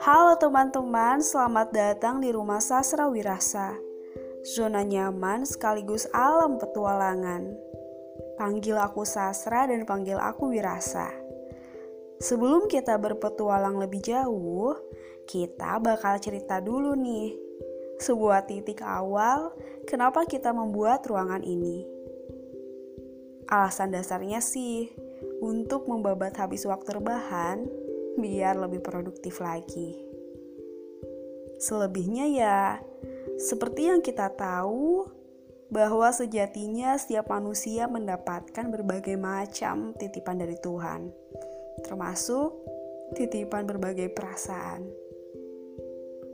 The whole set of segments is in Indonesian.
Halo teman-teman, selamat datang di Rumah Sastra Wirasa. Zona nyaman sekaligus alam petualangan. Panggil aku Sastra dan panggil aku Wirasa. Sebelum kita berpetualang lebih jauh, kita bakal cerita dulu nih. Sebuah titik awal kenapa kita membuat ruangan ini. Alasan dasarnya sih untuk membabat habis waktu rebahan biar lebih produktif lagi. Selebihnya ya, seperti yang kita tahu bahwa sejatinya setiap manusia mendapatkan berbagai macam titipan dari Tuhan, termasuk titipan berbagai perasaan.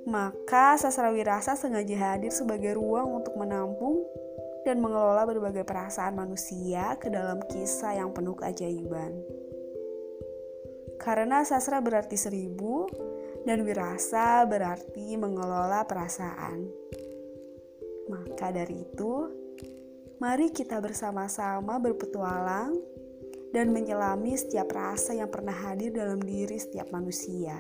Maka sastra wirasa sengaja hadir sebagai ruang untuk menampung dan mengelola berbagai perasaan manusia ke dalam kisah yang penuh keajaiban. Karena sastra berarti seribu dan wirasa berarti mengelola perasaan. Maka dari itu, mari kita bersama-sama berpetualang dan menyelami setiap rasa yang pernah hadir dalam diri setiap manusia.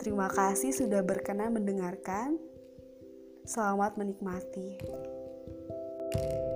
Terima kasih sudah berkenan mendengarkan. Selamat menikmati. thank you